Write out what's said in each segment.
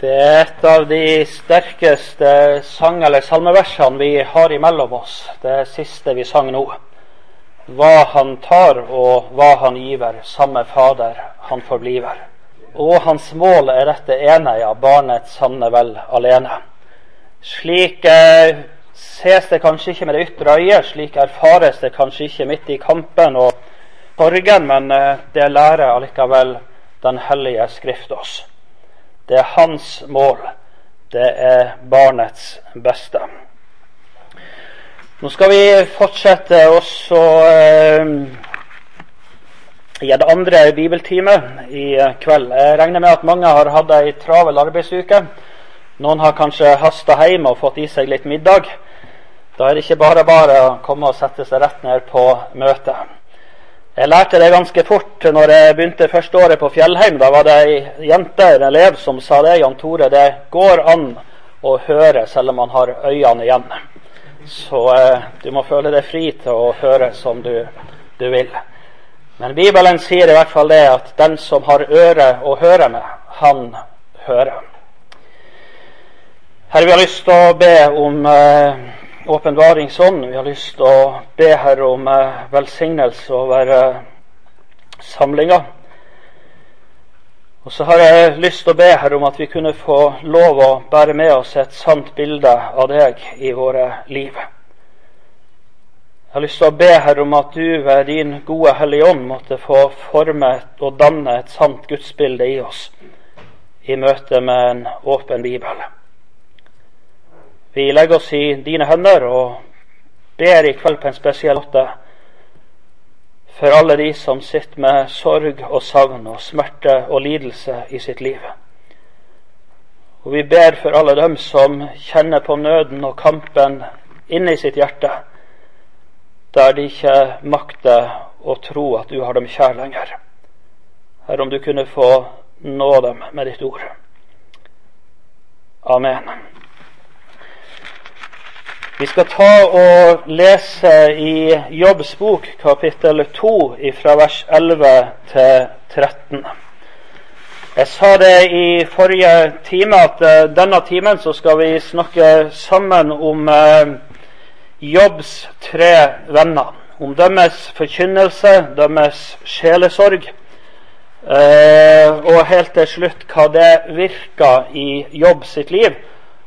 Det er et av de sterkeste sang- eller salmeversene vi har imellom oss. Det siste vi sang nå. Hva han tar og hva han giver, samme Fader han forbliver. Og hans mål er dette ene, ja, barnets sanne vel alene. Slik eh, ses det kanskje ikke med det ytre øyet, slik erfares det kanskje ikke midt i kampen og sorgen, men eh, det lærer allikevel Den hellige Skrift oss. Det er hans mål. Det er barnets beste. Nå skal vi fortsette også eh, i en andre bibeltime i kveld. Jeg regner med at mange har hatt ei travel arbeidsuke. Noen har kanskje hasta hjem og fått i seg litt middag. Da er det ikke bare bare å komme og sette seg rett ned på møtet. Jeg lærte det ganske fort når jeg begynte første året på Fjellheim. Da var det ei jente, en elev, som sa det. Jan Tore, det går an å høre selv om man har øynene igjen. Så eh, du må føle deg fri til å høre som du, du, vil. Men Bibelen sier i hvert fall det at den som har øre å høre med, han hører. Herre, vi har lyst til å be om eh, åpenbaringsånd. Vi har lyst til å be Herre om eh, velsignelse over samlinga. Og så har jeg lyst til å be Herre om at vi kunne få lov å bære med oss et sant bilde av deg i våre liv. Jeg har lyst til å be Herre om at du ved din gode Hellige Ånd måtte få forme og danne et sant gudsbilde i oss i møte med en åpen bibel. Vi legger oss i dine hender og ber i kveld på en spesiell måte for alle de som sitter med sorg og savn og smerte og lidelse i sitt liv. Og vi ber for alle dem som kjenner på nøden og kampen inne i sitt hjerte, der de ikke makter å tro at du har dem kjær lenger. Herre, om du kunne få nå dem med ditt ord. Amen. Vi skal ta og lese i Jobbs bok kapittel 2 fra vers 11 til 13. Jeg sa det i forrige time at uh, denne timen så skal vi snakke sammen om uh, Jobbs tre venner. Om deres forkynnelse, deres sjelesorg, uh, og helt til slutt hva det virka i Jobb sitt liv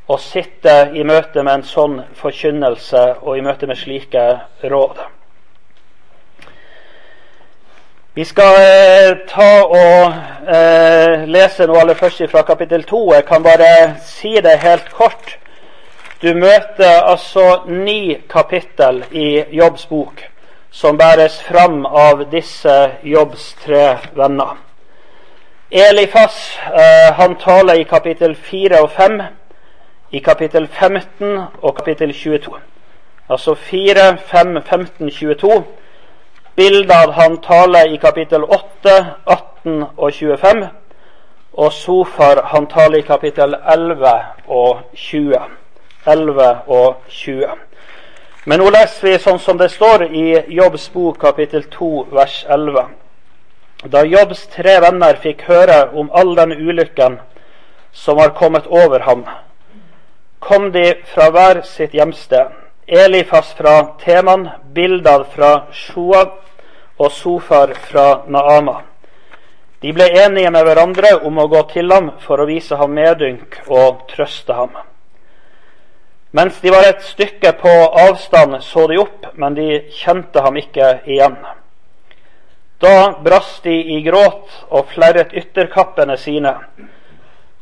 å sitte i møte med en sånn forkynnelse og i møte med slike råd. Vi skal eh, ta og eh, lese noe aller først fra kapittel to. Jeg kan bare si det helt kort. Du møter altså ni kapittel i Jobbs bok som bæres fram av disse Jobbs tre venner. Elifas eh, han taler i kapittel fire og fem i kapittel 15 og kapittel 22. Altså 4, 5, 15, 22. Bildet han taler i kapittel 8, 18 og 25. Og Sofar han taler i kapittel 11 og 20. 11 og 20. Men nå leser vi sånn som det står i Jobbs bok kapittel 2 vers 11. Da Jobbs tre venner fikk høre om all den ulykken som var kommet over ham, kom de fra hver sitt hjemsted. Elifas fra Teman, Bildad fra Sjoa og Sofar fra Naama. De ble enige med hverandre om å gå til ham for å vise ham medynk og trøste ham. Mens de var et stykke på avstand, så de opp, men de kjente ham ikke igjen. Da brast de i gråt og flerret ytterkappene sine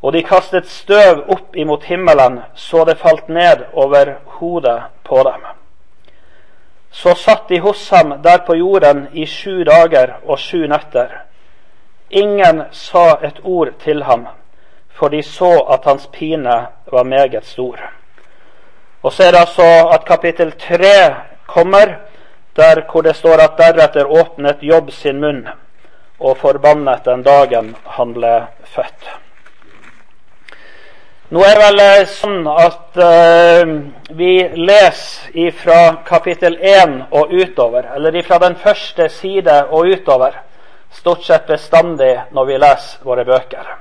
og de kastet støv opp imot himmelen så det falt ned over hodet på dem. Så satt de hos ham der på jorden i sju dager og sju netter. Ingen sa et ord til ham, for de så at hans pine var meget stor. Og så er det altså at kapittel tre kommer, der hvor det står at deretter åpnet Jobb sin munn og forbannet den dagen han ble født. Nå er vel eh, sånn at uh, vi leser fra kapittel 1 og utover, eller fra den første side og utover, stort sett bestandig når vi leser våre bøker.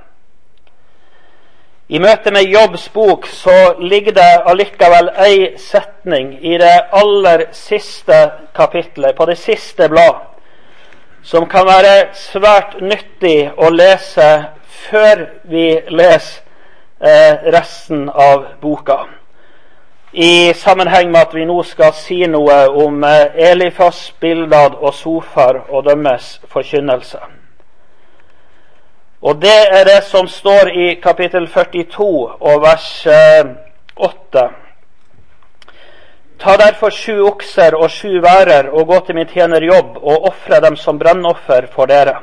I møte med Jobbs bok så ligger det allikevel ei setning i det aller siste kapitlet, på det siste blad, som kan være svært nyttig å lese før vi leser resten av boka. I sammenheng med at vi nå skal si noe om eh, Elifas, Bildad og Sofar og dømmes forkynnelse. Og det er det som står i kapittel 42 og vers 8. Eh, Ta derfor sju okser og sju værer og gå til min tjener Jobb og ofre dem som brennoffer for dere.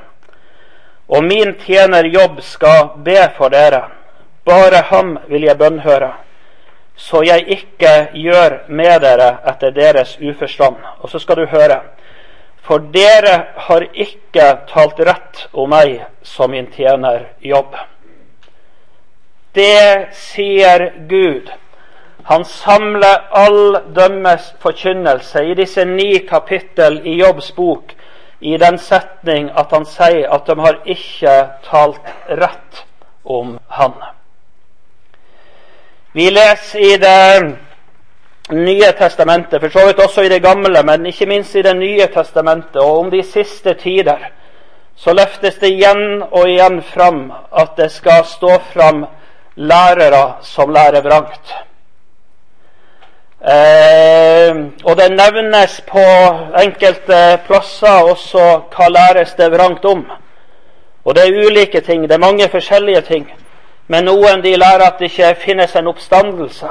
Og min tjener Jobb skal be for dere. Bare ham vil jeg bønnhøre, så jeg ikke gjør med dere etter deres uforstand. Og så skal du høre. For dere har ikke talt rett om meg som min tjener Jobb. Det sier Gud. Han samler all dømmes forkynnelse i disse ni kapittel i Jobbs bok i den setning at han sier at de har ikke talt rett om han. Vi leser i det nye testamentet, for så vidt også i Det gamle, men ikke minst i Det nye testamentet, og om de siste tider, så løftes det igjen og igjen fram at det skal stå fram lærere som lærer vrangt. Eh, og det nevnes på enkelte plasser også hva læres det vrangt om. Og det er ulike ting, det er mange forskjellige ting. Men noen de lærer at det ikke finnes en oppstandelse.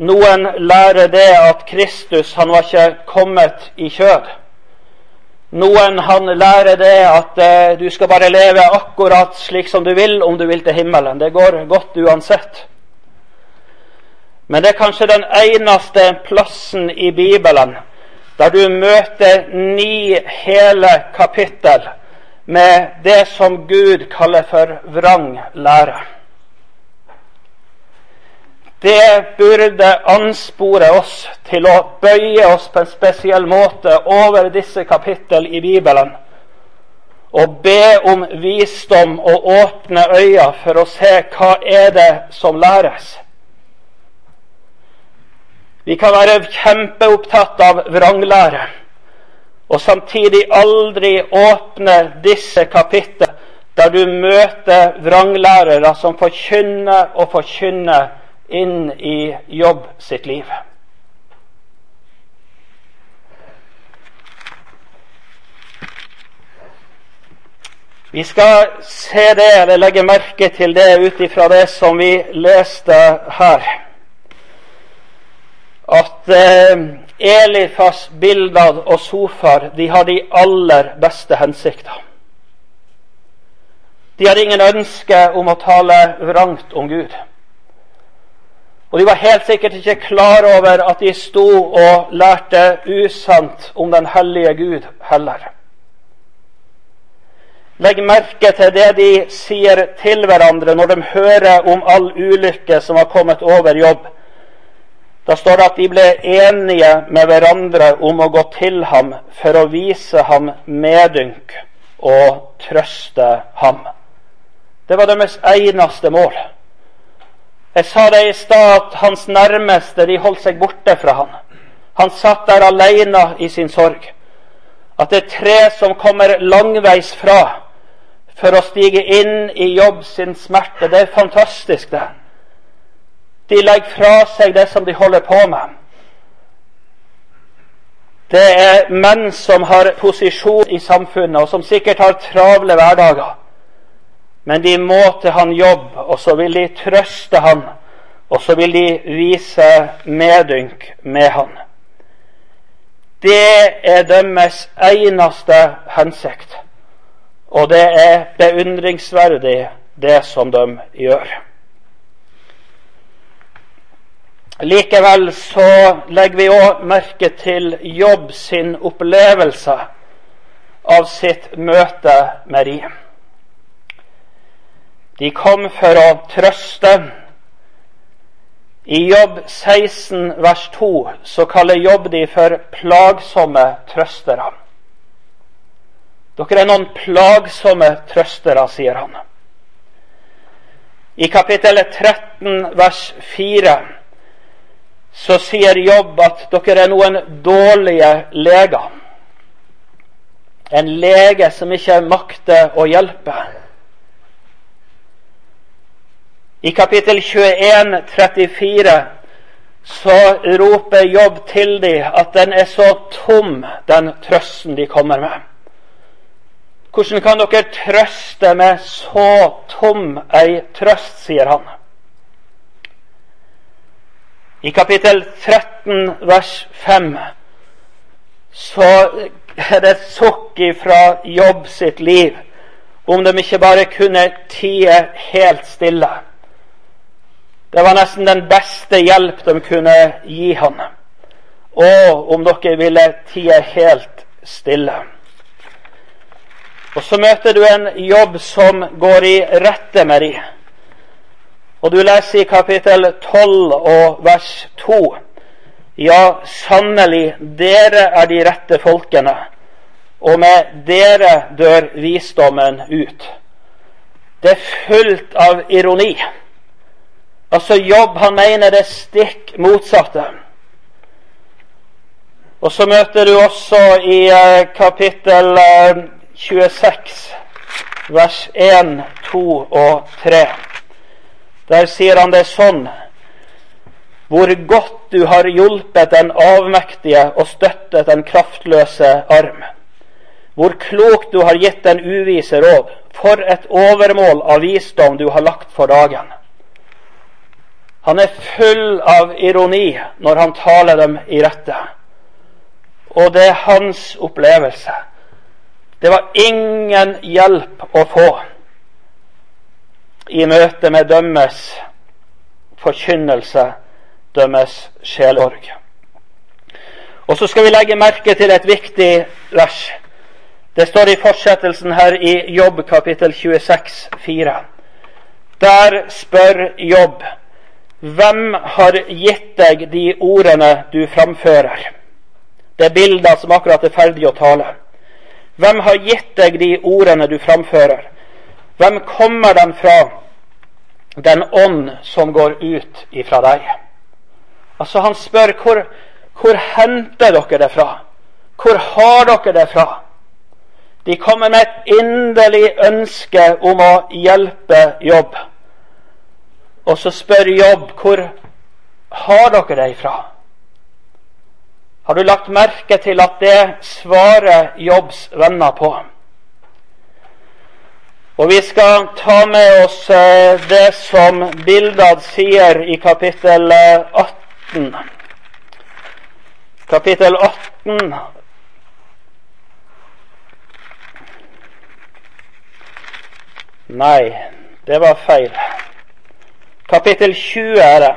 Noen lærer det at Kristus han var ikke kommet i kjød. Noen han lærer det at eh, du skal bare leve akkurat slik som du vil om du vil til himmelen. Det går godt uansett. Men det er kanskje den eneste plassen i Bibelen der du møter ni hele kapittel med det som Gud kaller for vranglære. Det burde anspore oss til å bøye oss på en spesiell måte over disse kapittel i Bibelen og be om visdom og åpne øyne for å se hva er det som læres. Vi kan være kjempeopptatt av vranglære og samtidig aldri åpne disse kapittel der du møter vranglærere som forkynner og forkynner inn i jobb sitt liv. Vi skal se det, eller legge merke til det ut ifra det som vi leste her. At eh, Elifas, Bildad og Sofar de har de aller beste hensikter. De har ingen ønske om å tale vrangt om Gud. Og de var helt sikkert ikke klar over at de sto og lærte usant om den hellige Gud heller. Legg merke til det de sier til hverandre når de hører om all ulykke som har kommet over jobb. Da står det at de ble enige med hverandre om å gå til ham for å vise ham medynk og trøste ham. Det var deres eneste mål. Jeg sa det i stad at hans nærmeste de holdt seg borte fra ham. Han satt der alene i sin sorg. At det er tre som kommer langveis fra for å stige inn i jobb sin smerte, det er fantastisk, det. De legger fra seg det som de holder på med. Det er menn som har posisjon i samfunnet, og som sikkert har travle hverdager. Men de må til han jobb, og så vil de trøste han, og så vil de vise medynk med han. Det er deres eneste hensikt, og det er beundringsverdig, det som de gjør. Likevel så legger vi òg merke til Jobb sin opplevelse av sitt møte med dem. De kom for å trøste. I Jobb 16 vers 2 så kaller Jobb de for plagsomme trøstere. Dere er noen plagsomme trøstere, sier han. I kapittel 13 vers 4 så sier Jobb at dere er noen dårlige leger. En lege som ikke makter å hjelpe. I kapittel 21, 34 så roper Jobb til dem at den er så tom, den trøsten de kommer med. Hvordan kan dere trøste med så tom ei trøst, sier han. I kapittel 13 vers 5 så er det et sukk fra Jobb sitt liv om de ikke bare kunne tie helt stille. Det var nesten den beste hjelp de kunne gi han. Og om dere ville tie helt stille. Og så møter du en jobb som går i rette med de. Og du leser i kapittel 12 og vers 2. Ja, sannelig, dere er de rette folkene, og med dere dør visdommen ut. Det er fullt av ironi. Altså Jobb, han mener det stikk motsatte. Og så møter du også i eh, kapittel eh, 26, vers 1, 2 og 3. Der sier han det sånn Hvor godt du har hjulpet den avmektige og støttet den kraftløse arm. Hvor klokt du har gitt den uvise råd. For et overmål av visdom du har lagt for dagen. Han er full av ironi når han taler dem i rette. Og det er hans opplevelse. Det var ingen hjelp å få i møte med dømmes forkynnelse, dømmes sjelsorg. Og så skal vi legge merke til et viktig vers. Det står i fortsettelsen her i Jobb kapittel 26, 4. Der spør Jobb, hvem har gitt deg de ordene du framfører? Det er bilder som akkurat er ferdig å tale. Hvem har gitt deg de ordene du framfører? Hvem kommer den fra? Den ånd som går ut ifra deg. Altså Han spør hvor, hvor henter dere det fra? Hvor har dere det fra? De kommer med et inderlig ønske om å hjelpe jobb. Og så spør jobb hvor har dere det ifra? Har du lagt merke til at det svarer Jobbs venner på? Og vi skal ta med oss eh, det som Bildad sier i kapittel 18. Eh, kapittel 18 Nei, det var feil. Kapittel 20 er det.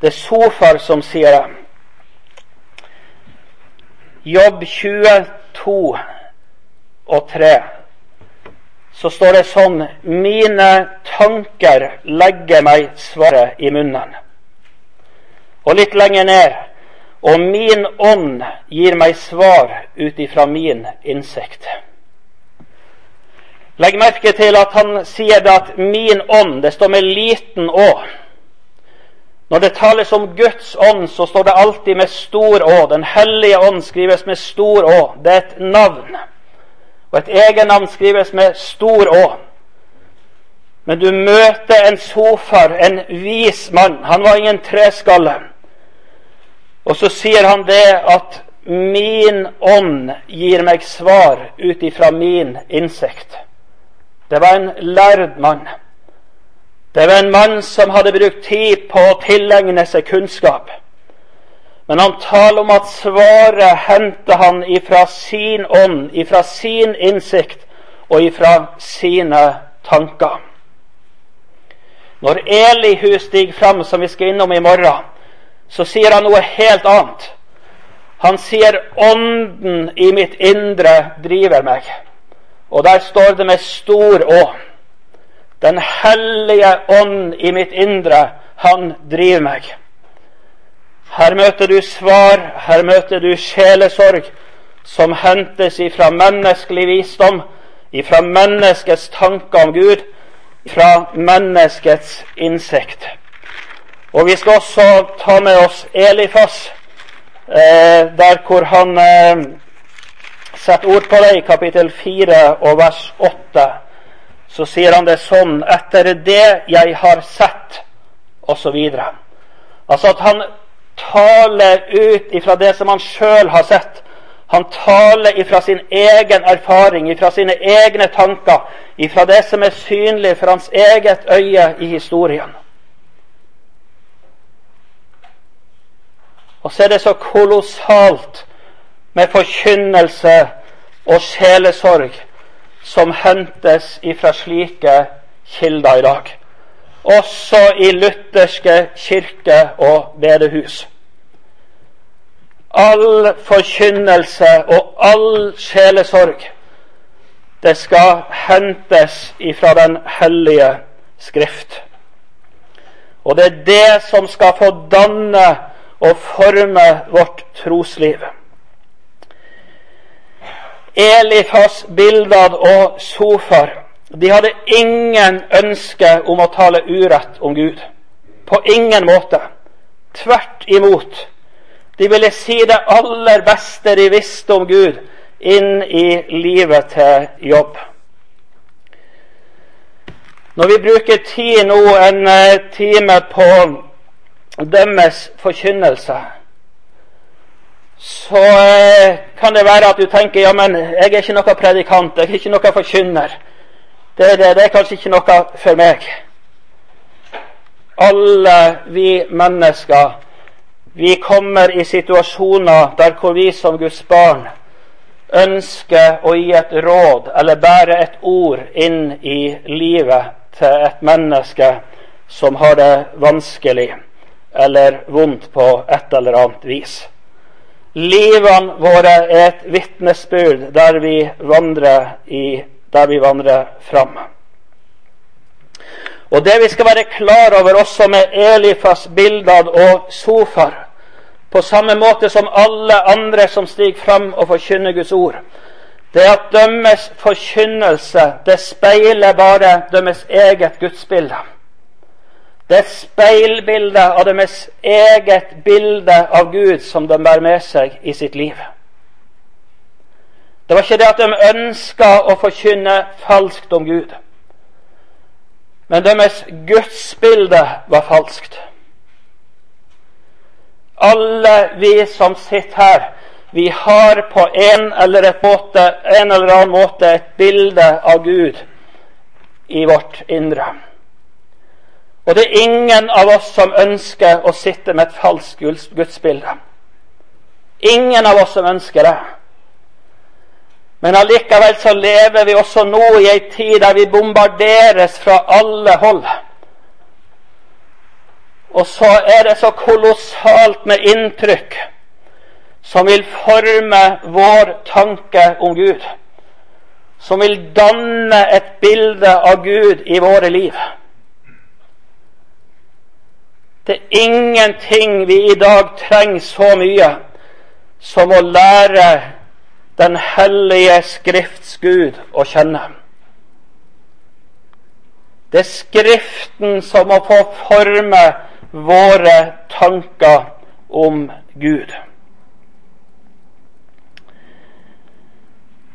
Det er Sofar som sier det. Jobb 22 og 3 så står det sånn Mine tanker legger meg svaret i munnen. Og litt lenger ned Og min ånd gir meg svar ut ifra min innsikt. Legg merke til at han sier det at 'min ånd', det står med liten å. Når det tales om Guds ånd, så står det alltid med stor Å. Den hellige ånd skrives med stor Å. Det er et navn. Og et egennavn skrives med stor Å. Men du møter en sofar, en vis mann. Han var ingen treskalle. Og så sier han det at min ånd gir meg svar ut ifra min innsikt. Det var en lærd mann. Det var en mann som hadde brukt tid på å tilegne seg kunnskap. Men han taler om at svaret henter han ifra sin ånd, ifra sin innsikt og ifra sine tanker. Når Elihu stiger fram, som vi skal innom i morgen, så sier han noe helt annet. Han sier 'Ånden i mitt indre driver meg'. Og der står det med stor Å. Den hellige ånd i mitt indre, han driver meg. Her møter du svar, her møter du sjelesorg som hentes ifra menneskelig visdom, ifra menneskets tanker om Gud, fra menneskets innsikt. Og vi skal også ta med oss Elifas, eh, der hvor han eh, setter ord på det i kapittel 4 og vers 8. Så sier han det sånn etter det jeg har sett, osv. Altså at han taler ut ifra det som han sjøl har sett. Han taler ifra sin egen erfaring, ifra sine egne tanker, ifra det som er synlig for hans eget øye i historien. Og så er det så kolossalt med forkynnelse og sjelesorg som hentes ifra slike kilder i dag. Også i lutherske kirker og bedehus. All forkynnelse og all sjelesorg, det skal hentes ifra Den hellige Skrift. Og det er det som skal få danne og forme vårt trosliv. Elifas, Bildad og Sofar de hadde ingen ønske om å tale urett om Gud. På ingen måte. Tvert imot. De ville si det aller beste de visste om Gud, inn i livet til jobb. Når vi bruker tid nå, en eh, time på deres forkynnelse, så eh, kan det være at du tenker ja, men jeg er ikke noen predikant, jeg er ikke noen forkynner. Det, det, det er kanskje ikke noe for meg. Alle vi mennesker vi kommer i situasjoner der hvor vi som Guds barn ønsker å gi et råd eller bære et ord inn i livet til et menneske som har det vanskelig eller vondt på et eller annet vis. Livene våre er et vitnesbyrd der vi vandrer, i, der vi vandrer fram. Og det vi skal være klar over også med Elifas, Bildad og Sofar, på samme måte som alle andre som stiger fram og forkynner Guds ord, det er at dømmes forkynnelse det speiler bare dømmes eget gudsbilde. Det er et speilbilde av deres eget bilde av Gud som de bærer med seg i sitt liv. Det var ikke det at de ønska å forkynne falskt om Gud. Men deres gudsbilde var falskt. Alle vi som sitter her, vi har på en eller, måte, en eller annen måte et bilde av Gud i vårt indre. Og det er ingen av oss som ønsker å sitte med et falskt gudsbilde. Ingen av oss som ønsker det. Men allikevel så lever vi også nå i ei tid der vi bombarderes fra alle hold. Og så er det så kolossalt med inntrykk som vil forme vår tanke om Gud. Som vil danne et bilde av Gud i våre liv. Det er ingenting vi i dag trenger så mye som å lære Den hellige Skrifts Gud å kjenne. Det er Skriften som må få forme våre tanker om Gud.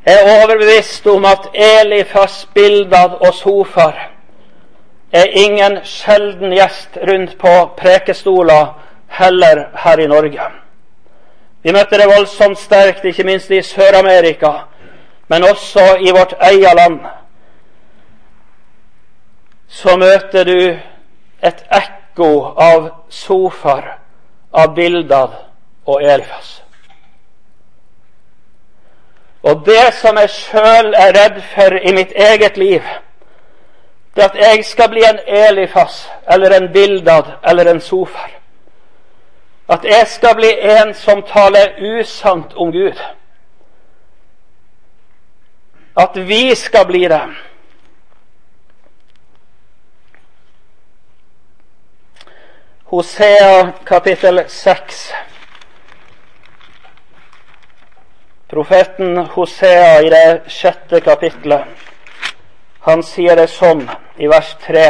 Jeg er overbevist om at Elifas, Bildad og Sofar er ingen sjelden gjest rundt på prekestoler heller her i Norge. Vi møtte det voldsomt sterkt, ikke minst i Sør-Amerika, men også i vårt eget land. Så møter du et ekko av sofaer, av bilder og Elifas. Og det som jeg sjøl er redd for i mitt eget liv, det at jeg skal bli en Elifas eller en Bildad eller en Sofar. At jeg skal bli en som taler usant om Gud. At vi skal bli det. Hosea kapittel 6. Profeten Hosea i det sjette kapittelet, han sier det sånn i vers 3.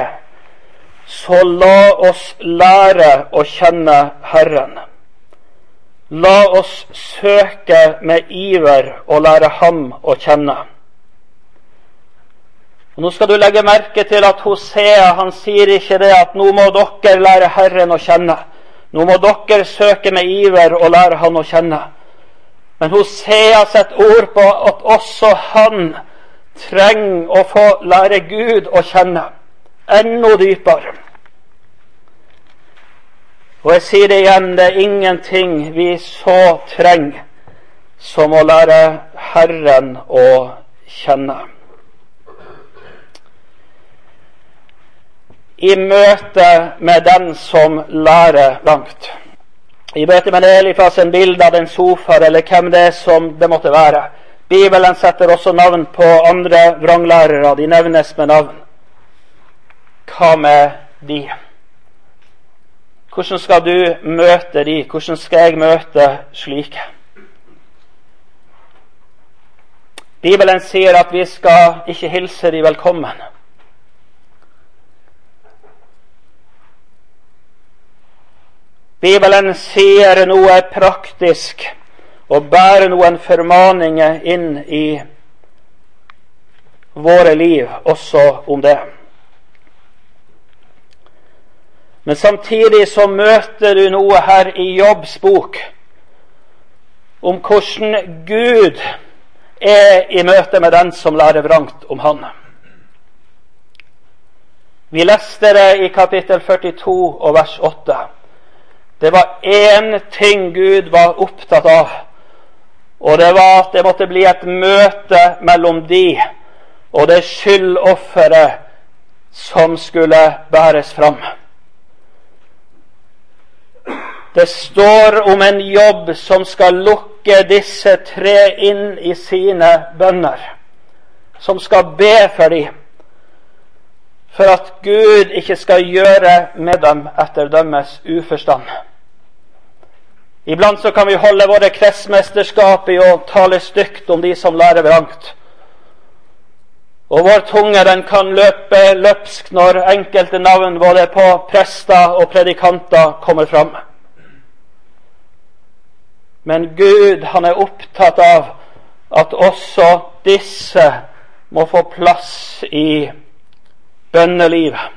Så la oss lære å kjenne Herren. La oss søke med iver å lære Ham å kjenne. Og Nå skal du legge merke til at Hosea han sier ikke det at nå må dere lære Herren å kjenne. Nå må dere søke med iver og lære Han å kjenne. Men Hosea setter ord på at også han trenger å få lære Gud å kjenne enda dypere. Og jeg sier det igjen, det er ingenting vi så trenger som å lære Herren å kjenne. I møte med den som lærer langt. I møte med Elifas en bilde av en sofa eller hvem det er som det måtte være. Bibelen setter også navn på andre vranglærere. De nevnes med navn. Hva med de? Hvordan skal du møte de? Hvordan skal jeg møte slike? Bibelen sier at vi skal ikke hilse de velkommen. Bibelen sier noe praktisk og bærer noen formaninger inn i våre liv også om det. Men samtidig så møter du noe her i Jobbs bok om hvordan Gud er i møte med den som lærer vrangt om Han. Vi leste det i kapittel 42 og vers 8. Det var én ting Gud var opptatt av, og det var at det måtte bli et møte mellom de og det skyldofferet som skulle bæres fram. Det står om en jobb som skal lukke disse tre inn i sine bønner, som skal be for dem, for at Gud ikke skal gjøre med dem etter deres uforstand. Iblant så kan vi holde våre kretsmesterskap i å tale stygt om de som lærer vrangt. Og vår tunge den kan løpe løpsk når enkelte navn både på prester og predikanter kommer fram. Men Gud han er opptatt av at også disse må få plass i bønnelivet.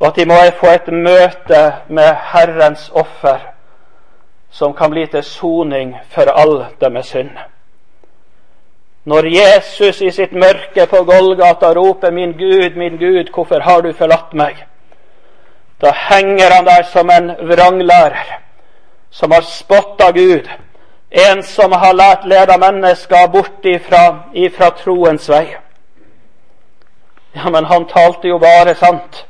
Og at de må få et møte med Herrens offer som kan bli til soning for all deres synd. Når Jesus i sitt mørke på Golgata roper 'Min Gud, min Gud, hvorfor har du forlatt meg?' Da henger han der som en vranglærer som har spotta Gud, en som har lært leda mennesker bort ifra, ifra troens vei. Ja, men han talte jo bare sant.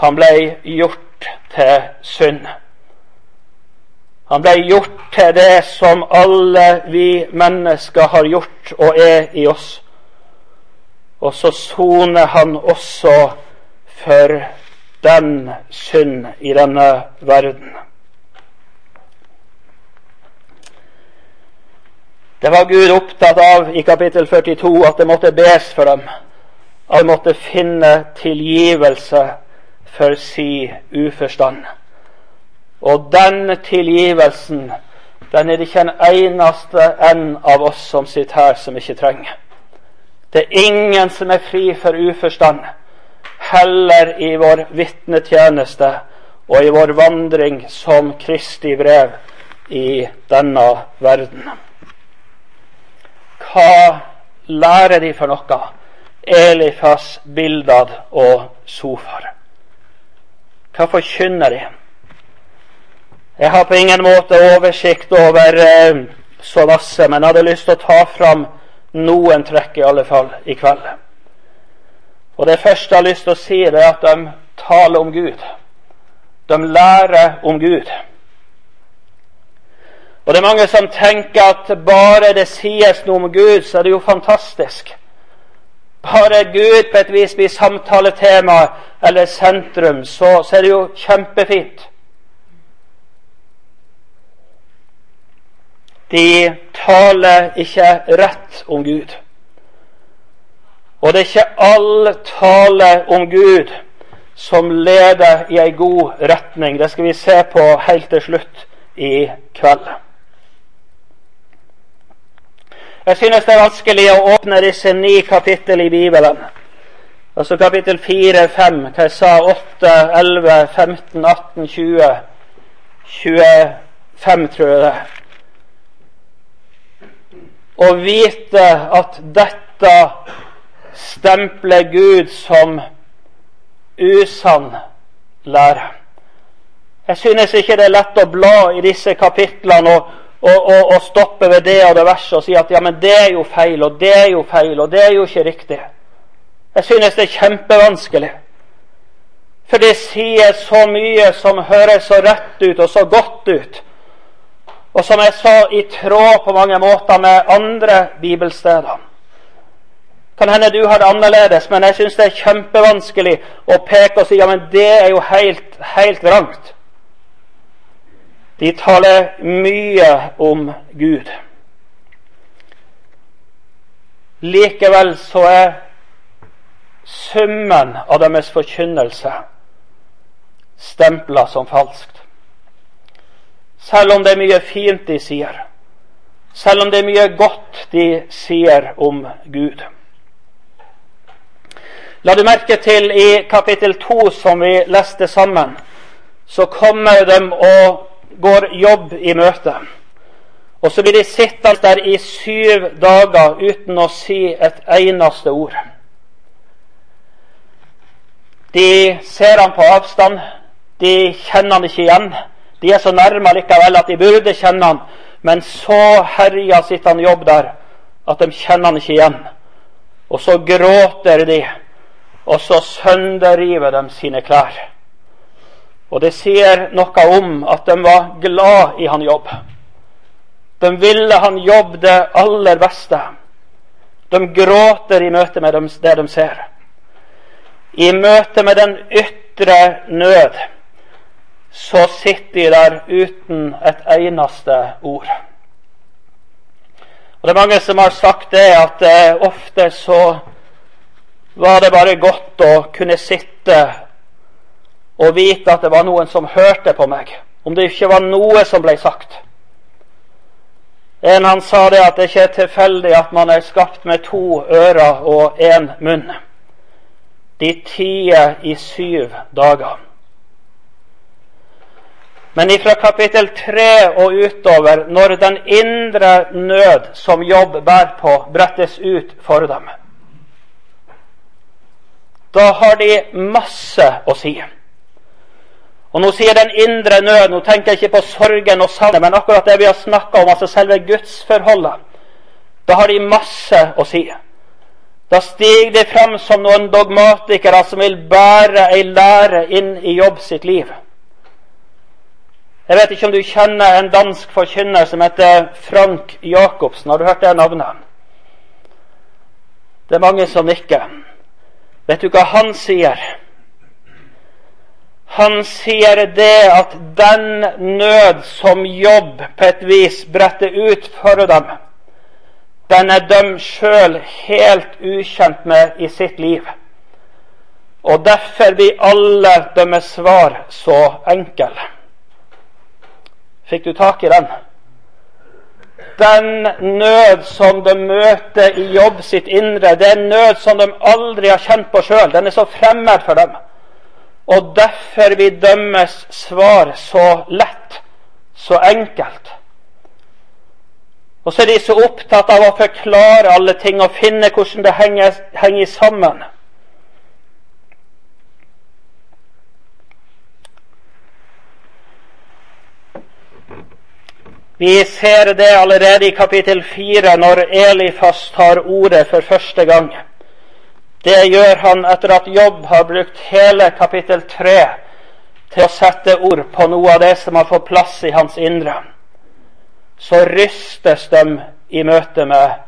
Han ble gjort til synd. Han ble gjort til det som alle vi mennesker har gjort og er i oss. Og så soner han også for den synd i denne verden. Det var Gud opptatt av i kapittel 42 at det måtte bes for dem. At de måtte finne tilgivelse for si uforstand. Og den tilgivelsen, den er det ikke en eneste en av oss som sitter her, som ikke trenger. Det er ingen som er fri for uforstand, heller i vår vitnetjeneste og i vår vandring som Kristi brev i denne verden. Hva lærer de for noe? Elifas, Bildad og Sofar. Hva forkynner de? Jeg har på ingen måte oversikt over eh, så masse, men jeg hadde lyst til å ta fram noen trekk i alle fall i kveld. Og Det første jeg har lyst til å si, det er at de taler om Gud. De lærer om Gud. Og det er mange som tenker at bare det sies noe om Gud, så er det jo fantastisk. Bare Gud på et vis blir samtaletema eller sentrum, så, så er det jo kjempefint. De taler ikke rett om Gud. Og det er ikke all tale om Gud som leder i ei god retning. Det skal vi se på helt til slutt i kveld. Jeg synes det er vanskelig å åpne disse ni kapittel i Bibelen. Altså kapittel 4, 5, hva jeg sa, 8, 11, 15, 18, 20, 25, tror jeg det. Å vite at dette stempler Gud som usann lære. Jeg synes ikke det er lett å bla i disse kapitlene og, og, og, og stoppe ved det og det verset og si at ja, men det er jo feil, og det er jo feil, og det er jo ikke riktig. Jeg synes det er kjempevanskelig. For det sier så mye som høres så rett ut og så godt ut, og som er så i tråd på mange måter med andre bibelsteder. Kan hende du har det annerledes, men jeg syns det er kjempevanskelig å peke og si ja, men det er jo helt, helt vrangt. De taler mye om Gud. Likevel så er summen av deres forkynnelse stempla som falskt. Selv om det er mye fint de sier, selv om det er mye godt de sier om Gud. La du merke til i kapittel to, som vi leste sammen, så kommer de og går jobb i møte. Og så blir de sittende der i syv dager uten å si et eneste ord. De ser han på avstand. De kjenner han ikke igjen. De er så nærme likevel at de burde kjenne han, men så herja sitter han jobb der at de kjenner han ikke igjen. Og så gråter de, og så sønderriver de sine klær. Og det sier noe om at de var glad i han jobb. De ville han jobb det aller beste. De gråter i møte med det de ser i møte med den ytre nød, så sitter de der uten et eneste ord. Og Det er mange som har sagt det, at eh, ofte så var det bare godt å kunne sitte og vite at det var noen som hørte på meg, om det ikke var noe som ble sagt. En han sa det at det ikke er tilfeldig at man er skapt med to ører og én munn de tier i syv dager. Men ifra kapittel tre og utover, når den indre nød som jobb bærer på, brettes ut for dem, da har de masse å si. Og Nå sier den indre nød, nå tenker jeg ikke på sorgen og savnet, men akkurat det vi har snakka om, altså selve gudsforholdet. Da har de masse å si. Da stiger de fram som noen dogmatikere som vil bære ei lære inn i jobb sitt liv. Jeg vet ikke om du kjenner en dansk forkynner som heter Frank Jacobsen. Har du hørt det navnet? Det er mange som nikker. Vet du hva han sier? Han sier det at den nød som jobb på et vis bretter ut for dem, den er de sjøl helt ukjent med i sitt liv. Og derfor blir alle deres svar så enkle. Fikk du tak i den? Den nød som de møter i jobb sitt indre, det er en nød som de aldri har kjent på sjøl. Den er så fremmed for dem. Og derfor vi dømmes svar så lett, så enkelt. Og så er de så opptatt av å forklare alle ting og finne hvordan det henger, henger sammen. Vi ser det allerede i kapittel fire, når Elifas tar ordet for første gang. Det gjør han etter at Jobb har brukt hele kapittel tre til å sette ord på noe av det som har fått plass i hans indre så rystes de i møte med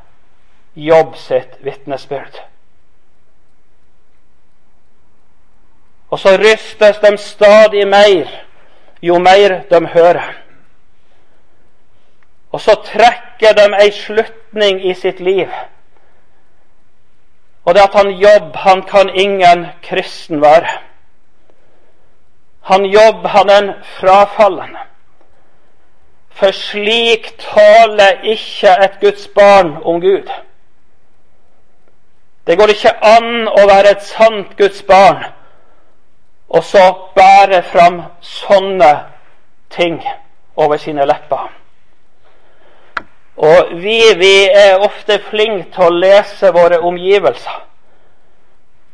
Jobb sitt vitnesbyrd. Og så rystes de stadig mer jo mer de hører. Og så trekker de ei slutning i sitt liv. Og det at han jobb, han kan ingen kristen være. Han jobb, han er en frafallen. For slik taler ikke et Guds barn om Gud. Det går ikke an å være et sant Guds barn og så bære fram sånne ting over sine lepper. Og vi, vi er ofte flinke til å lese våre omgivelser.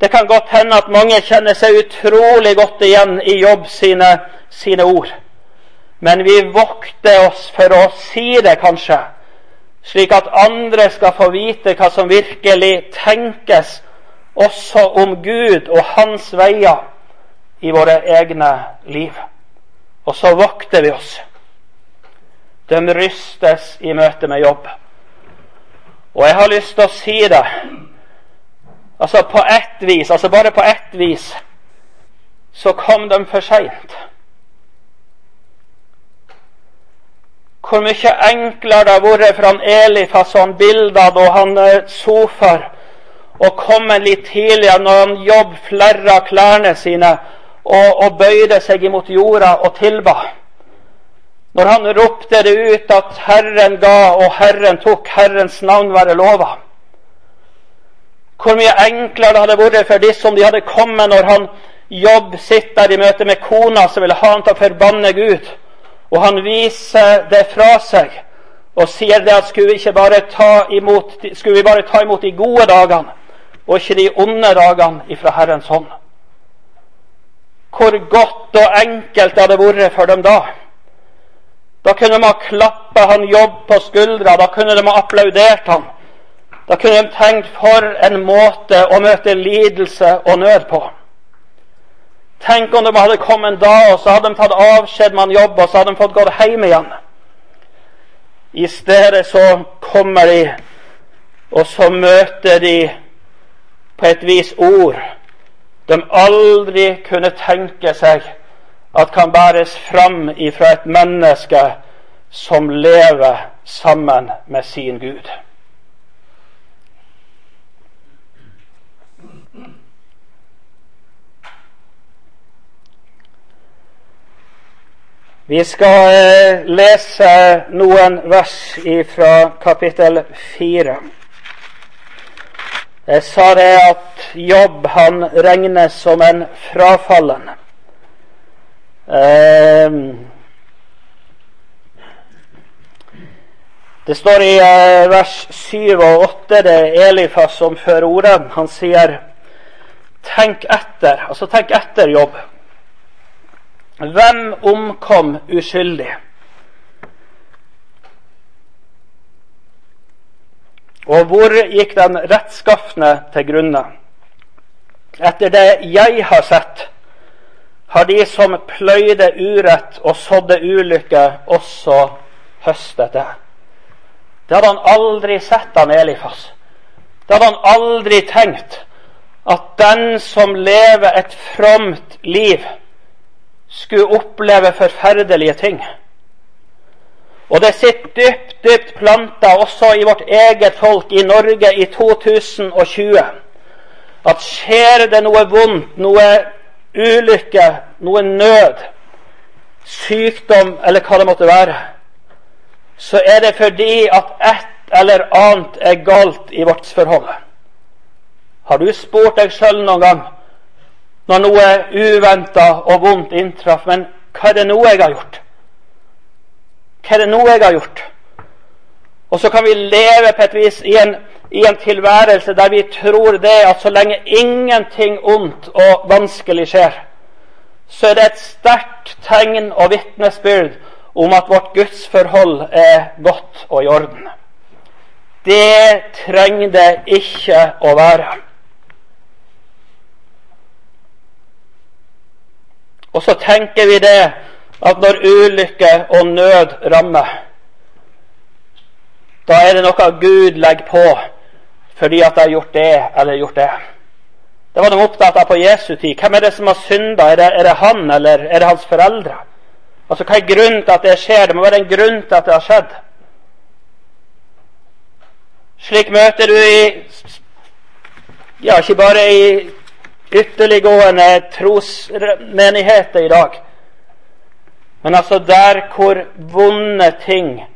Det kan godt hende at mange kjenner seg utrolig godt igjen i Jobb sine, sine ord. Men vi vokter oss for å si det, kanskje, slik at andre skal få vite hva som virkelig tenkes også om Gud og Hans veier i våre egne liv. Og så vokter vi oss. De rystes i møte med jobb. Og jeg har lyst til å si det. Altså på ett vis, altså bare på ett vis, så kom de for seint. Hvor mye enklere det har vært for han Elifas og han Bildad og han eh, Sofar å komme litt tidligere når han jobb flerra klærne sine og, og bøyde seg imot jorda og tilba. Når han ropte det ut at Herren ga og Herren tok, Herrens navn være lova. Hvor mye enklere det hadde vært for disse om de hadde kommet når han jobb sitter i møte med kona som ville ha han å forbanne Gud, og han viser det fra seg og sier det at skulle vi, ikke bare ta imot, skulle vi bare ta imot de gode dagene og ikke de onde dagene ifra Herrens hånd hvor godt og enkelt det hadde vært for dem da. Da kunne de ha klappa han jobb på skuldra, da kunne de ha applaudert han. Da kunne de tenkt for en måte å møte lidelse og nød på. Tenk om de hadde kommet da, og så hadde de tatt avskjed med han jobb, og så hadde de fått gått hjem igjen. I stedet så kommer de, og så møter de på et vis ord de aldri kunne tenke seg at kan bæres fram ifra et menneske som lever sammen med sin Gud. Vi skal eh, lese noen vers fra kapittel fire. Jeg sa det at jobb han regnes som en frafallen. Ehm, det står i eh, vers 7 og 8, det er Elifas som fører ordet. Han sier 'tenk etter'. Altså tenk etter jobb. Hvem omkom uskyldig? Og hvor gikk den rettskafne til grunne? Etter det jeg har sett, har de som pløyde urett og sådde ulykke, også høstet det. Det hadde han aldri sett, av Elifas. Det hadde han aldri tenkt. At den som lever et fromt liv, skulle oppleve forferdelige ting. Og det sitter dypt, dypt planta også i vårt eget folk i Norge i 2020 at skjer det noe vondt, noe ulykke, noe nød, sykdom eller hva det måtte være, så er det fordi at et eller annet er galt i vårt forhold. Har du spurt deg sjøl noen gang når noe uventa og vondt inntraff, men hva er det nå jeg har gjort? Hva er det nå jeg har gjort? Og så kan vi leve på et vis i en, i en tilværelse der vi tror det at så lenge ingenting ondt og vanskelig skjer, så er det et sterkt tegn og vitnesbyrd om at vårt gudsforhold er godt og i orden. Det trenger det ikke å være. Og så tenker vi det at når ulykke og nød rammer, da er det noe Gud legger på fordi at de har gjort det eller gjort det. Det var de opptatt av på Jesu tid. Hvem er det som har synda? Er, er, det han, eller er det hans foreldre? Altså, Hva er grunnen til at det skjer? Det må være en grunn til at det har skjedd. Slik møter du i ja, ikke bare i ytterliggående trosmenigheter i dag, men altså der hvor vonde ting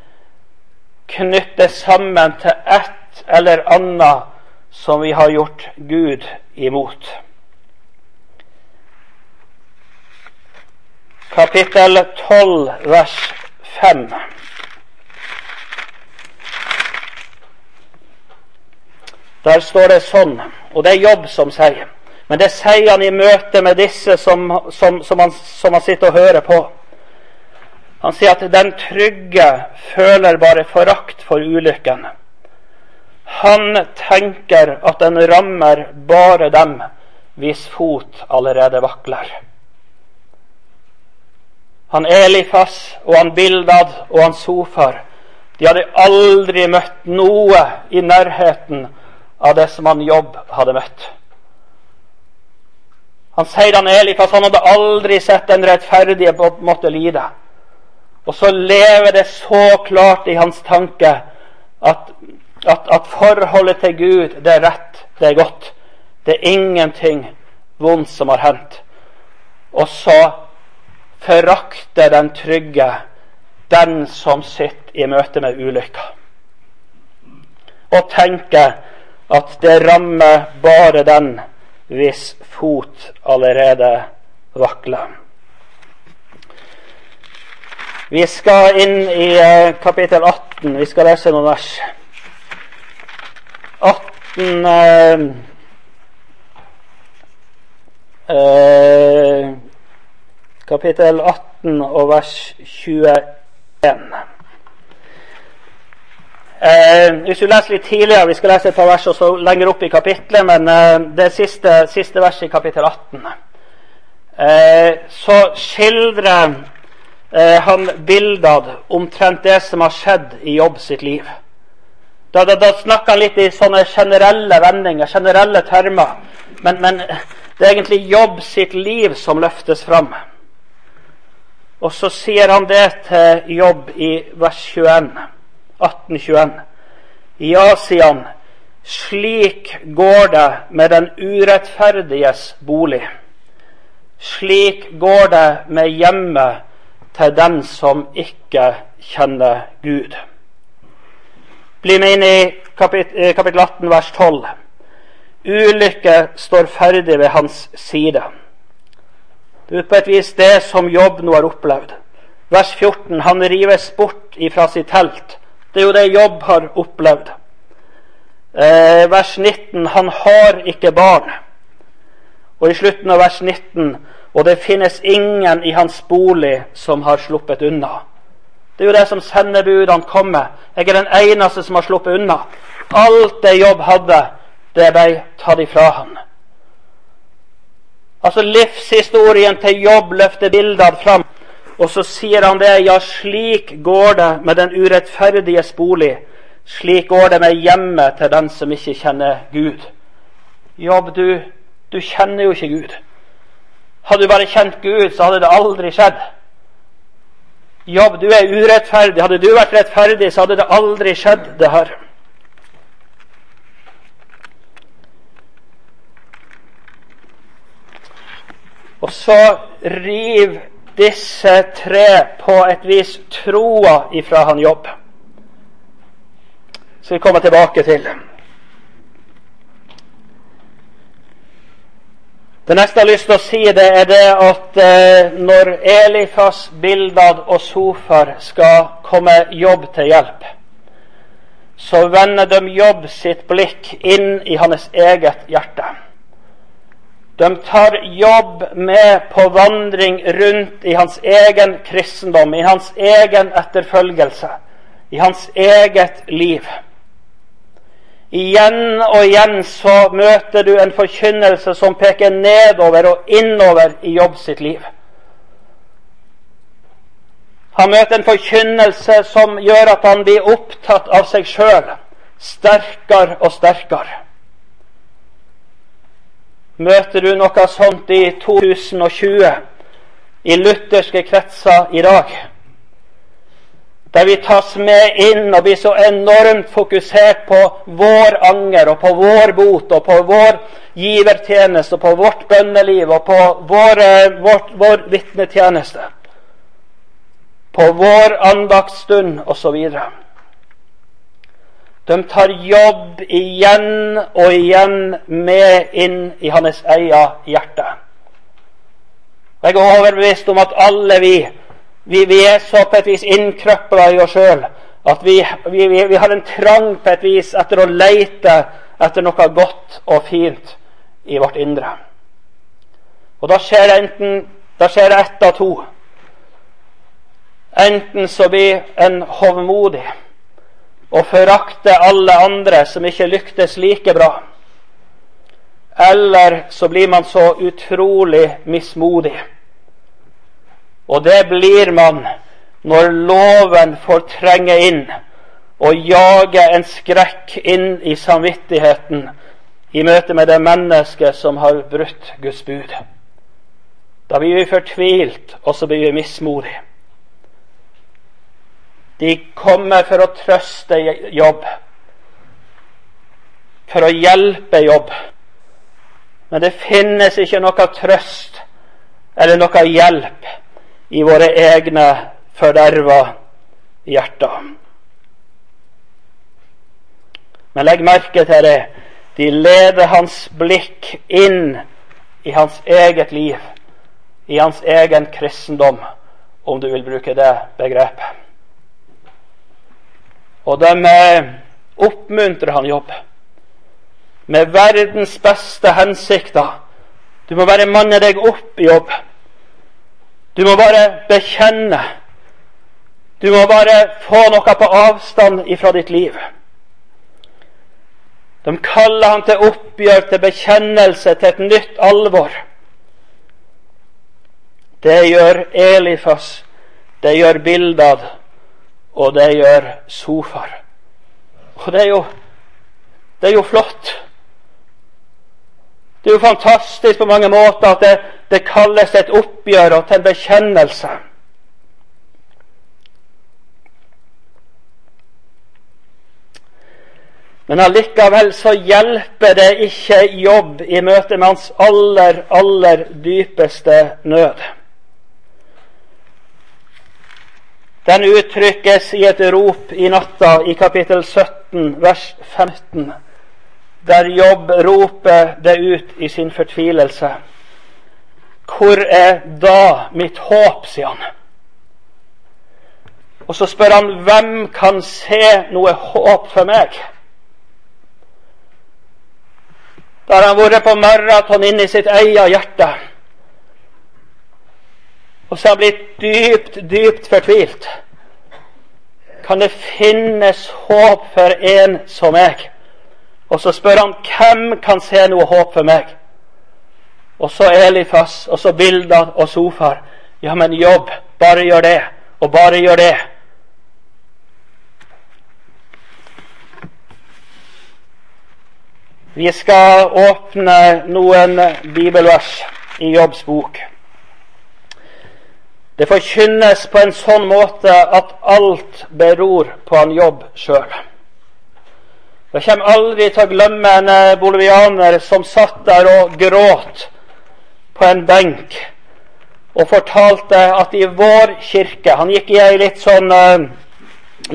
knyttes sammen til ett eller annet som vi har gjort Gud imot. Kapittel 12, vers 5. Der står det sånn, og det er Jobb som sier. Men det sier han i møte med disse som, som, som, han, som han sitter og hører på. Han sier at den trygge føler bare forakt for ulykken. Han tenker at den rammer bare dem hvis fot allerede vakler. Han Elifas og han Bildad og han Sofar de hadde aldri møtt noe i nærheten av det som han Jobb hadde møtt. Han sier han Elifas han hadde aldri sett den rettferdige måtte lide. Og så lever det så klart i hans tanke at, at, at forholdet til Gud, det er rett, det er godt. Det er ingenting vondt som har hendt. Og så forakter den trygge den som sitter i møte med ulykka. Og tenker at det rammer bare den hvis fot allerede vakler. Vi skal inn i eh, kapittel 18. Vi skal lese noen vers. 18 eh, eh, Kapittel 18 og vers 21. Eh, hvis du leser litt tidligere, Vi skal lese et par vers også lenger opp i kapittelet, men eh, det siste, siste verset i kapittel 18. Eh, så skildrer eh, han Bildad omtrent det som har skjedd i Jobb sitt liv. Da, da, da snakker han litt i sånne generelle vendinger, generelle termer. Men, men det er egentlig Jobb sitt liv som løftes fram. Og så sier han det til Jobb i vers 21, 1821. Ja, sier han, slik går det med den urettferdiges bolig. Slik går det med hjemmet til den som ikke kjenner Gud. Bli med inn i kapittel, kapittel 18, vers 12. Ulykke står ferdig ved hans side. Det er på et vis det som Jobb nå har opplevd. Vers 14. Han rives bort ifra sitt telt. Det er jo det Jobb har opplevd. Eh, vers 19. Han har ikke barn. Og i slutten av vers 19 og det finnes ingen i hans bolig som har sluppet unna. Det er jo det som sendebudene kommer. Jeg er den eneste som har sluppet unna. Alt det Jobb hadde, det ble tatt ifra han. Altså Livshistorien til Jobb løfter bildene fram, og så sier han det. Ja, slik går det med den urettferdiges bolig. Slik går det med hjemmet til den som ikke kjenner Gud. Jobb, du, du kjenner jo ikke Gud. Hadde du bare kjent Gud, så hadde det aldri skjedd. Jobb, du er urettferdig. Hadde du vært rettferdig, så hadde det aldri skjedd, det her. Og så riv disse tre på et vis troa ifra han Jobb. Så vi kommer tilbake til. Det neste jeg har lyst til å si, det er det at eh, når Elifas, Bildad og Sofar skal komme Jobb til hjelp, så vender de Jobb sitt blikk inn i hans eget hjerte. De tar Jobb med på vandring rundt i hans egen kristendom, i hans egen etterfølgelse, i hans eget liv. Igjen og igjen så møter du en forkynnelse som peker nedover og innover i Jobb sitt liv. Han møter en forkynnelse som gjør at han blir opptatt av seg sjøl sterkere og sterkere. Møter du noe sånt i 2020 i lutherske kretser i dag? Der vi tas med inn og blir så enormt fokusert på vår anger og på vår bot og på vår givertjeneste og på vårt bønneliv og på vår, vår, vår vitnetjeneste. På vår andaktsstund osv. De tar jobb igjen og igjen med inn i hans eget hjerte. Jeg er overbevist om at alle vi vi, vi, er så på et vis innkrøpla i oss sjøl at vi, vi, vi, har en trang på et vis etter å leite etter noe godt og fint i vårt indre. Og da skjer det enten da skjer det ett av to. Enten så blir en hovmodig og forakter alle andre som ikke lyktes like bra. Eller så blir man så utrolig mismodig og det blir man når loven får trenge inn og jage en skrekk inn i samvittigheten i møte med det mennesket som har brutt Guds bud. Da blir vi fortvilt, og så blir vi mismodige. De kommer for å trøste jobb, for å hjelpe jobb. Men det finnes ikke noe trøst eller noe hjelp i våre egne forderva hjerter. Men legg merke til det. De leder hans blikk inn i hans eget liv, i hans egen kristendom, om du vil bruke det begrepet. Og de eh, oppmuntrer han jobb med verdens beste hensikter. Du må bare manne deg opp i jobb. Du må bare bekjenne. Du må bare få noe på avstand ifra ditt liv. De kaller han til oppgjør, til bekjennelse, til et nytt alvor. Det gjør Elifas, det gjør Bildad, og det gjør Sofar. Og det er jo, det er jo flott. Det er jo fantastisk på mange måter at det, det kalles et oppgjør og til bekjennelse. Men allikevel så hjelper det ikke jobb i møte med hans aller, aller dypeste nød. Den uttrykkes i et rop i natta i kapittel 17, vers 15 der Jobb roper det ut i sin fortvilelse. Hvor er da mitt håp, sier han. Og så spør han hvem kan se noe håp for meg? Da har han vært på maraton inni sitt eget hjerte. Og så har han blitt dypt, dypt fortvilt. Kan det finnes håp for en som meg? Og så spør han hvem kan se noe håp for meg. Og så Elifas, og så bilder og Sofar. Ja, men jobb. Bare gjør det, og bare gjør det. Vi skal åpne noen bibelvers i Jobbs bok. Det forkynnes på en sånn måte at alt beror på han jobb sjøl. Jeg kommer aldri til å glemme en eh, bolivianer som satt der og gråt på en benk og fortalte at i vår kirke Han gikk i ei litt sånn uh,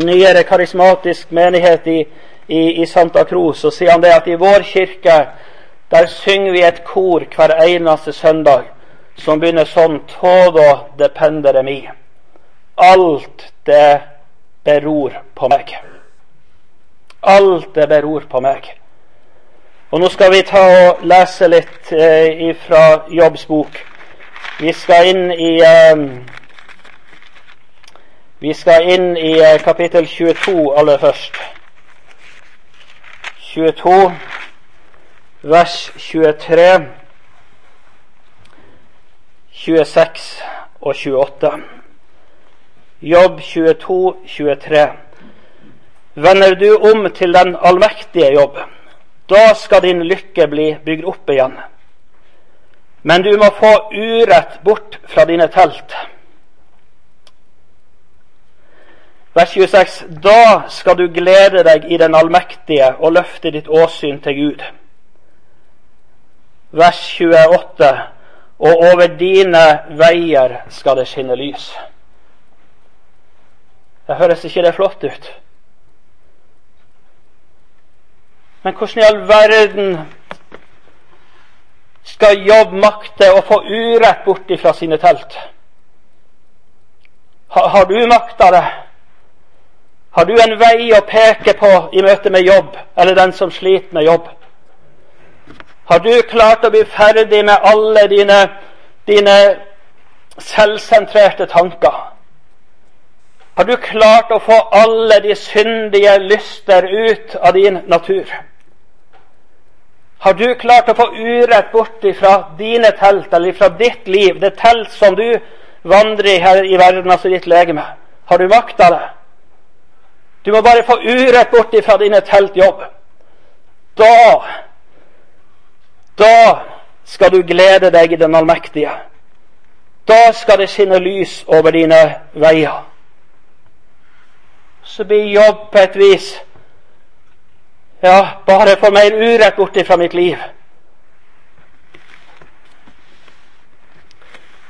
nyere karismatisk menighet i, i, i, Santa Cruz. Og sier han det at i vår kirke der synger vi et kor hver eneste søndag som begynner sånn Todo dependere mi. Alt det beror på meg. Alt det beror på meg. Og nå skal vi ta og lese litt eh, fra Jobbs bok. Vi skal inn i eh, Vi skal inn i eh, kapittel 22 aller først. 22, vers 23, 26 og 28. Jobb 22, 23. Vender du om til den allmektige jobb, da skal din lykke bli bygd opp igjen. Men du må få urett bort fra dine telt. Vers 26. Da skal du glede deg i den allmektige og løfte ditt åsyn til Gud. Vers 28. Og over dine veier skal det skinne lys. Det høres ikke det flott ut? Men hvordan i all verden skal Jobb makte å få urett bort fra sine telt? Har, har du makta det? Har du en vei å peke på i møte med jobb, eller den som sliter med jobb? Har du klart å bli ferdig med alle dine, dine selvsentrerte tanker? Har du klart å få alle de syndige lyster ut av din natur? Har du klart å få urett bort fra dine telt, eller fra ditt liv, det telt som du vandrer i her i verden, altså ditt legeme? Har du makta det? Du må bare få urett bort fra dine teltjobb. Da Da skal du glede deg i den allmektige. Da skal det skinne lys over dine veier. Så blir jobb på et vis ja, bare få mer urett bort fra mitt liv.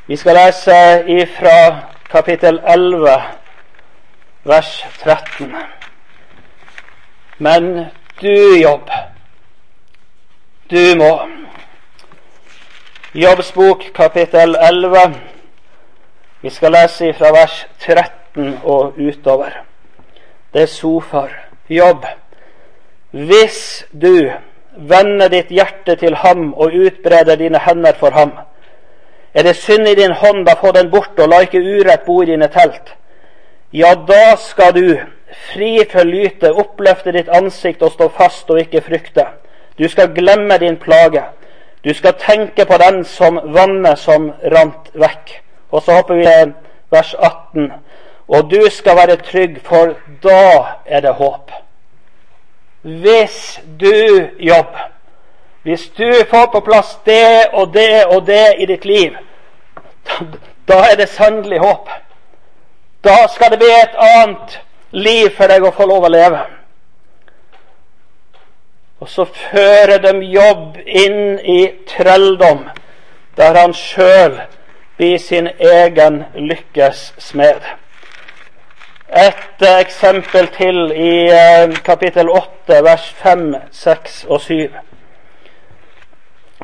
Vi skal lese ifra kapittel 11 vers 13. Men du, Jobb, du må Jobbs bok, kapittel 11. Vi skal lese ifra vers 13 og utover. Det er sofaer. Jobb. Hvis du vender ditt hjerte til ham og utbreder dine hender for ham, er det synd i din hånd, da få den bort, og la ikke urett bo i dine telt ja, da skal du, fri for lyte, oppløfte ditt ansikt og stå fast og ikke frykte. Du skal glemme din plage. Du skal tenke på den som vannet som rant vekk. Og så hopper vi til vers 18. Og du skal være trygg, for da er det håp. Hvis du jobber, hvis du får på plass det og det og det i ditt liv, da er det sannelig håp. Da skal det bli et annet liv for deg å få lov å leve. Og så fører de jobb inn i trelldom, der han sjøl blir sin egen lykkes smed. Et eksempel til i eh, kapittel 8, vers 5, 6 og 7.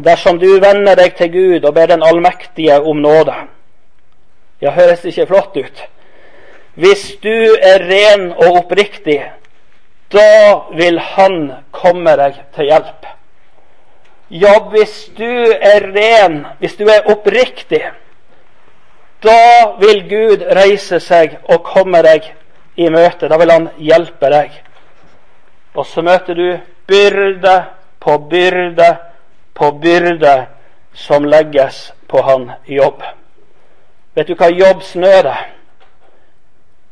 Dersom du vender deg til Gud og ber Den allmektige om nåde Ja, høres ikke flott ut? Hvis du er ren og oppriktig, da vil Han komme deg til hjelp. Ja, hvis du er ren, hvis du er oppriktig, da vil Gud reise seg og komme deg i møte. Da vil Han hjelpe deg. Og så møter du byrde på byrde på byrde som legges på han jobb. Vet du hva jobbsnød er?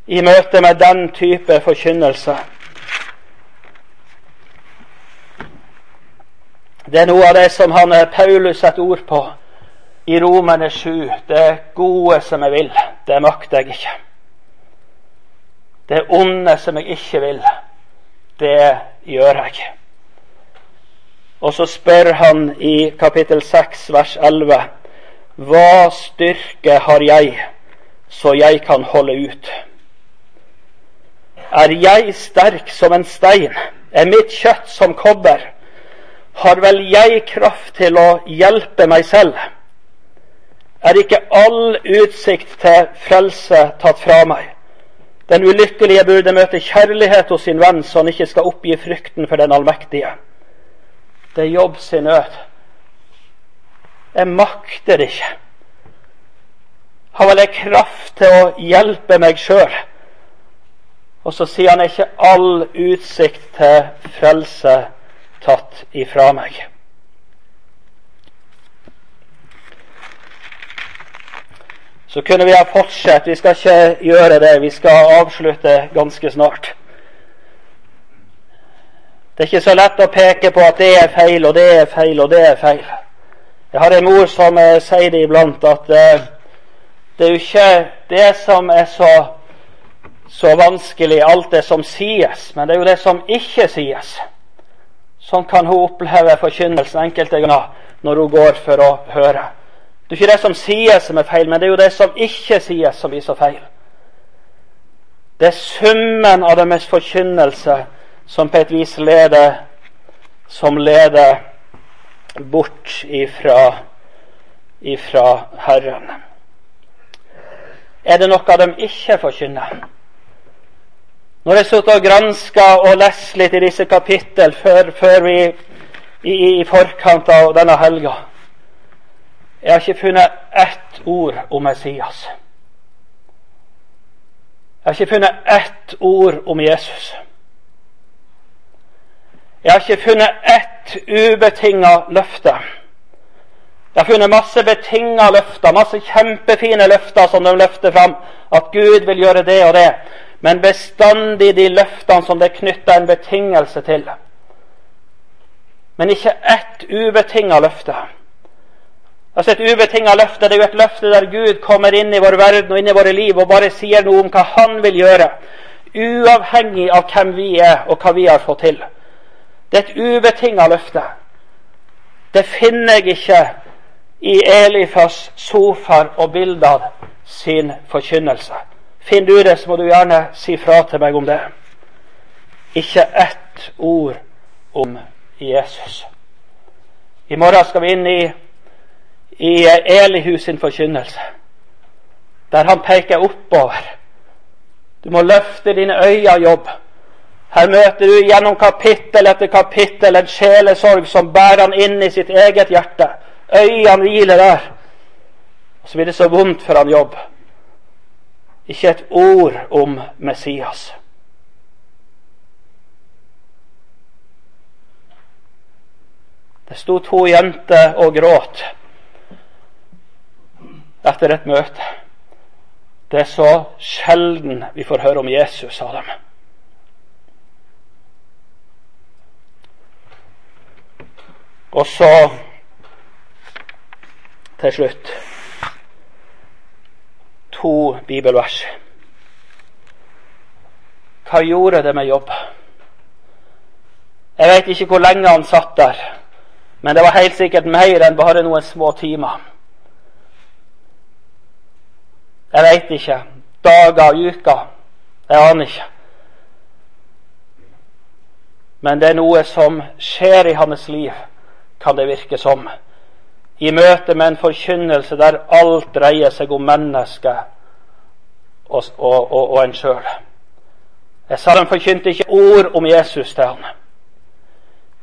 i møte med den type forkynnelse. Det er noe av det som han eh, Paulus setter ord på i Romerne 7. Det gode som jeg vil, det makter jeg ikke. Det onde som jeg ikke vil, det gjør jeg. Og så spør han i kapittel 6, vers 11, hva styrke har jeg, så jeg kan holde ut? Er jeg sterk som en stein? Er mitt kjøtt som kobber? Har vel jeg kraft til å hjelpe meg selv? Er ikke all utsikt til frelse tatt fra meg? Den ulykkelige burde møte kjærlighet hos sin venn, så han ikke skal oppgi frykten for den allmektige. Det er jobb sin nød. Jeg makter ikke. Har vel jeg kraft til å hjelpe meg sjøl? Og så sier han ikke all utsikt til frelse tatt ifra meg. Så kunne vi ha fortsatt. Vi skal ikke gjøre det. Vi skal avslutte ganske snart. Det er ikke så lett å peke på at det er feil, og det er feil, og det er feil. Jeg har en mor som eh, sier det iblant, at eh, det er jo ikke det som er så så vanskelig, alt det som sies, men det er jo det som ikke sies. Sånn kan hun oppleve forkynnelsen enkelte ganger når hun går for å høre. Det er ikke det som sies som er feil, men det er jo det som ikke sies, som så feil. Det er summen av deres forkynnelse som på et vis leder som leder bort ifra, ifra Herren. Er det noe de ikke forkynner? Når jeg satt og granska og leste litt i disse kapittel før, før vi i, i, forkant av denne helga Jeg har ikke funnet ett ord om Messias. Jeg har ikke funnet ett ord om Jesus. Jeg har ikke funnet ett ubetinga løfte. Jeg har funnet masse betinga løfter, masse kjempefine løfter som de løfter fram. At Gud vil gjøre det og det. Men bestandig de løftene som det er knytta en betingelse til. Men ikke ett ubetinga løfte. Altså Et ubetinga løfte det er jo et løfte der Gud kommer inn i vår verden og inn i våre liv og bare sier noe om hva Han vil gjøre. Uavhengig av hvem vi er og hva vi har fått til. Det er et ubetinga løfte. Det finner jeg ikke i Elifas sofaer og bilder sin forkynnelse. Finner du det, så må du gjerne si fra til meg om det. Ikke ett ord om Jesus. I morgen skal vi inn i, i Elihus sin forkynnelse, der han peker oppover. Du må løfte dine øyne, jobb. Her møter du gjennom kapittel etter kapittel en sjelesorg som bærer han inn i sitt eget hjerte. Øynene hviler der. Og så blir det så vondt for han jobb. Ikke et ord om Messias. Det sto to jenter og gråt etter et møte. Det er så sjelden vi får høre om Jesus, sa dem. Og så til slutt to bibelvers. Hva gjorde det med jobb? Jeg vet ikke hvor lenge han satt der, men det var helt sikkert mer enn bare noen små timer. Jeg veit ikke. Dager, uker. Jeg aner ikke. Men det er noe som skjer i hans liv kan det virke som. I møte med en forkynnelse der alt dreier seg om mennesket og, og, og, og en sjøl. Jeg sa han forkynte ikke ord om Jesus til ham.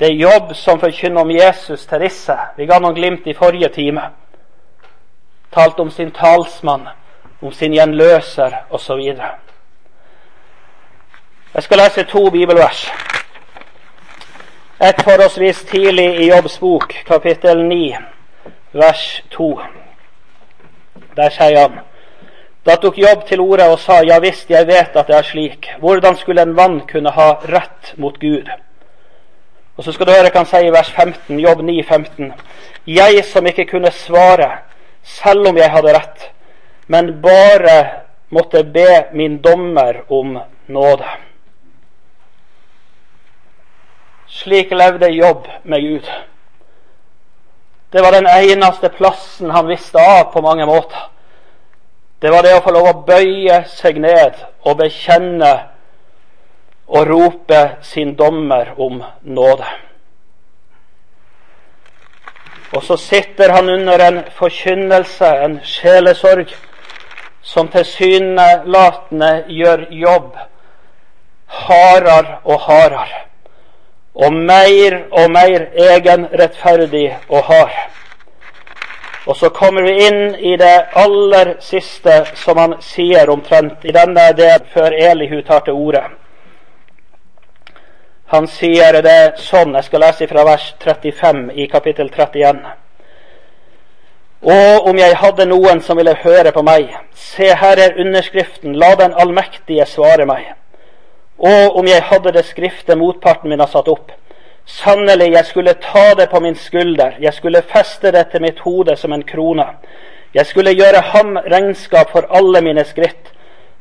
Det er jobb som forkynner om Jesus til disse. Vi ga noen glimt i forrige time. Talte om sin talsmann, om sin gjenløser osv. Jeg skal lese to bibelvers. Et forholdsvis tidlig i Jobbs bok, kapittel 9, vers 2. Der sier han Da tok Jobb til orde og sa, ja visst, jeg vet at det er slik. Hvordan skulle en mann kunne ha rett mot Gud? Og så skal du høre hva han sier i vers 15, Jobb 9, 15. Jeg som ikke kunne svare, selv om jeg hadde rett, men bare måtte be min dommer om nåde. Slik levde Jobb med Gud. Det var den eneste plassen han visste av på mange måter. Det var det å få lov å bøye seg ned og bekjenne og rope sin dommer om nåde. Og så sitter han under en forkynnelse, en sjelesorg, som tilsynelatende gjør jobb hardere og hardere og mer og mer egenrettferdig og hard. Og så kommer vi inn i det aller siste som han sier omtrent i denne del før Elihu tar til orde. Han sier det sånn, jeg skal lese fra vers 35 i kapittel 31. Og om jeg hadde noen som ville høre på meg, se her er underskriften, la den allmektige svare meg. Og om jeg hadde det skriftet motparten min har satt opp. Sannelig, jeg skulle ta det på min skulder, jeg skulle feste det til mitt hode som en krone. Jeg skulle gjøre ham regnskap for alle mine skritt,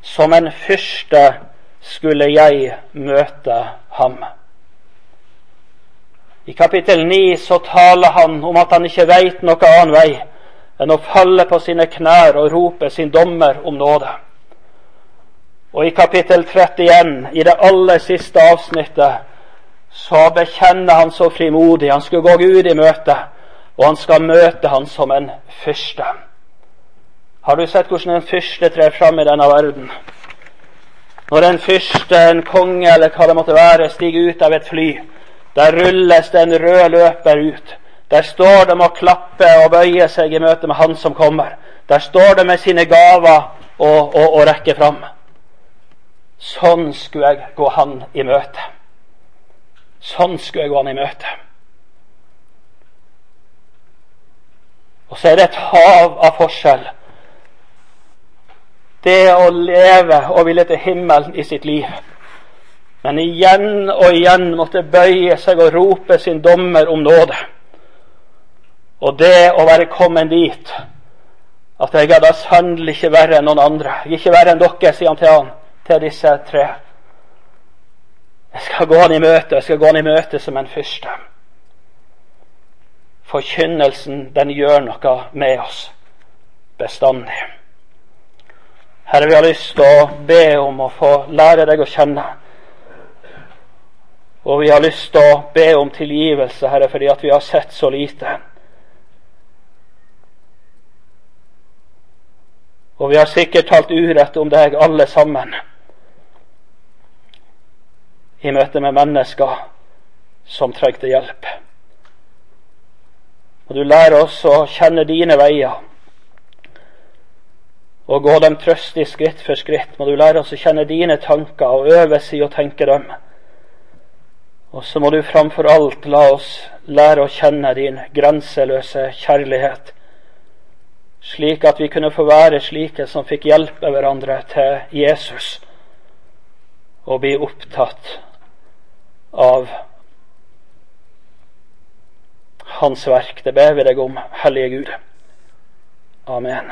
Som en fyrste skulle jeg møte ham. I kapittel 9 så taler han om at han ikke veit noe annen vei enn å falle på sine knær og rope sin dommer om nåde. Og i kapittel 31, i det aller siste avsnittet, så bekjenner han så frimodig. Han skulle gå Gud i møte, og han skal møte han som en fyrste. Har du sett hvordan en fyrste trer fram i denne verden? Når en fyrste, en konge eller hva det måtte være, stiger ut av et fly, der rulles det en rød løper ut. Der står de og klapper og bøyer seg i møte med Han som kommer. Der står de med sine gaver og, og, og rekker fram. Sånn skulle jeg gå Han i møte. Sånn skulle jeg gå Han i møte. Og så er det et hav av forskjell. Det å leve og ville til himmelen i sitt liv men igjen og igjen måtte bøye seg og rope sin dommer om nåde. Og det å være kommet dit at jeg er da sannelig ikke verre enn noen andre. Ikke verre enn dere, sier han til han, til disse tre. Jeg skal gå han i møte, jeg skal gå han i møte som en fyrste. Forkynnelsen, den gjør noe med oss bestandig. Herre, vi har lyst til å be om å få lære deg å kjenne. Og vi har lyst til å be om tilgivelse, Herre, fordi at vi har sett så lite. Og vi har sikkert talt urett om deg, alle sammen, i møte med mennesker som trengte hjelp. Og du lærer oss å kjenne dine veier og gå dem trøstig skritt for skritt. Må du lære oss å kjenne dine tanker og øves i å tenke dem. Og så må du framfor alt la oss lære å kjenne din grenseløse kjærlighet, slik at vi kunne få være slike som fikk hjelpe hverandre til Jesus, og bli opptatt av Hans verk. Det ber vi deg om, Hellige Gud. Amen.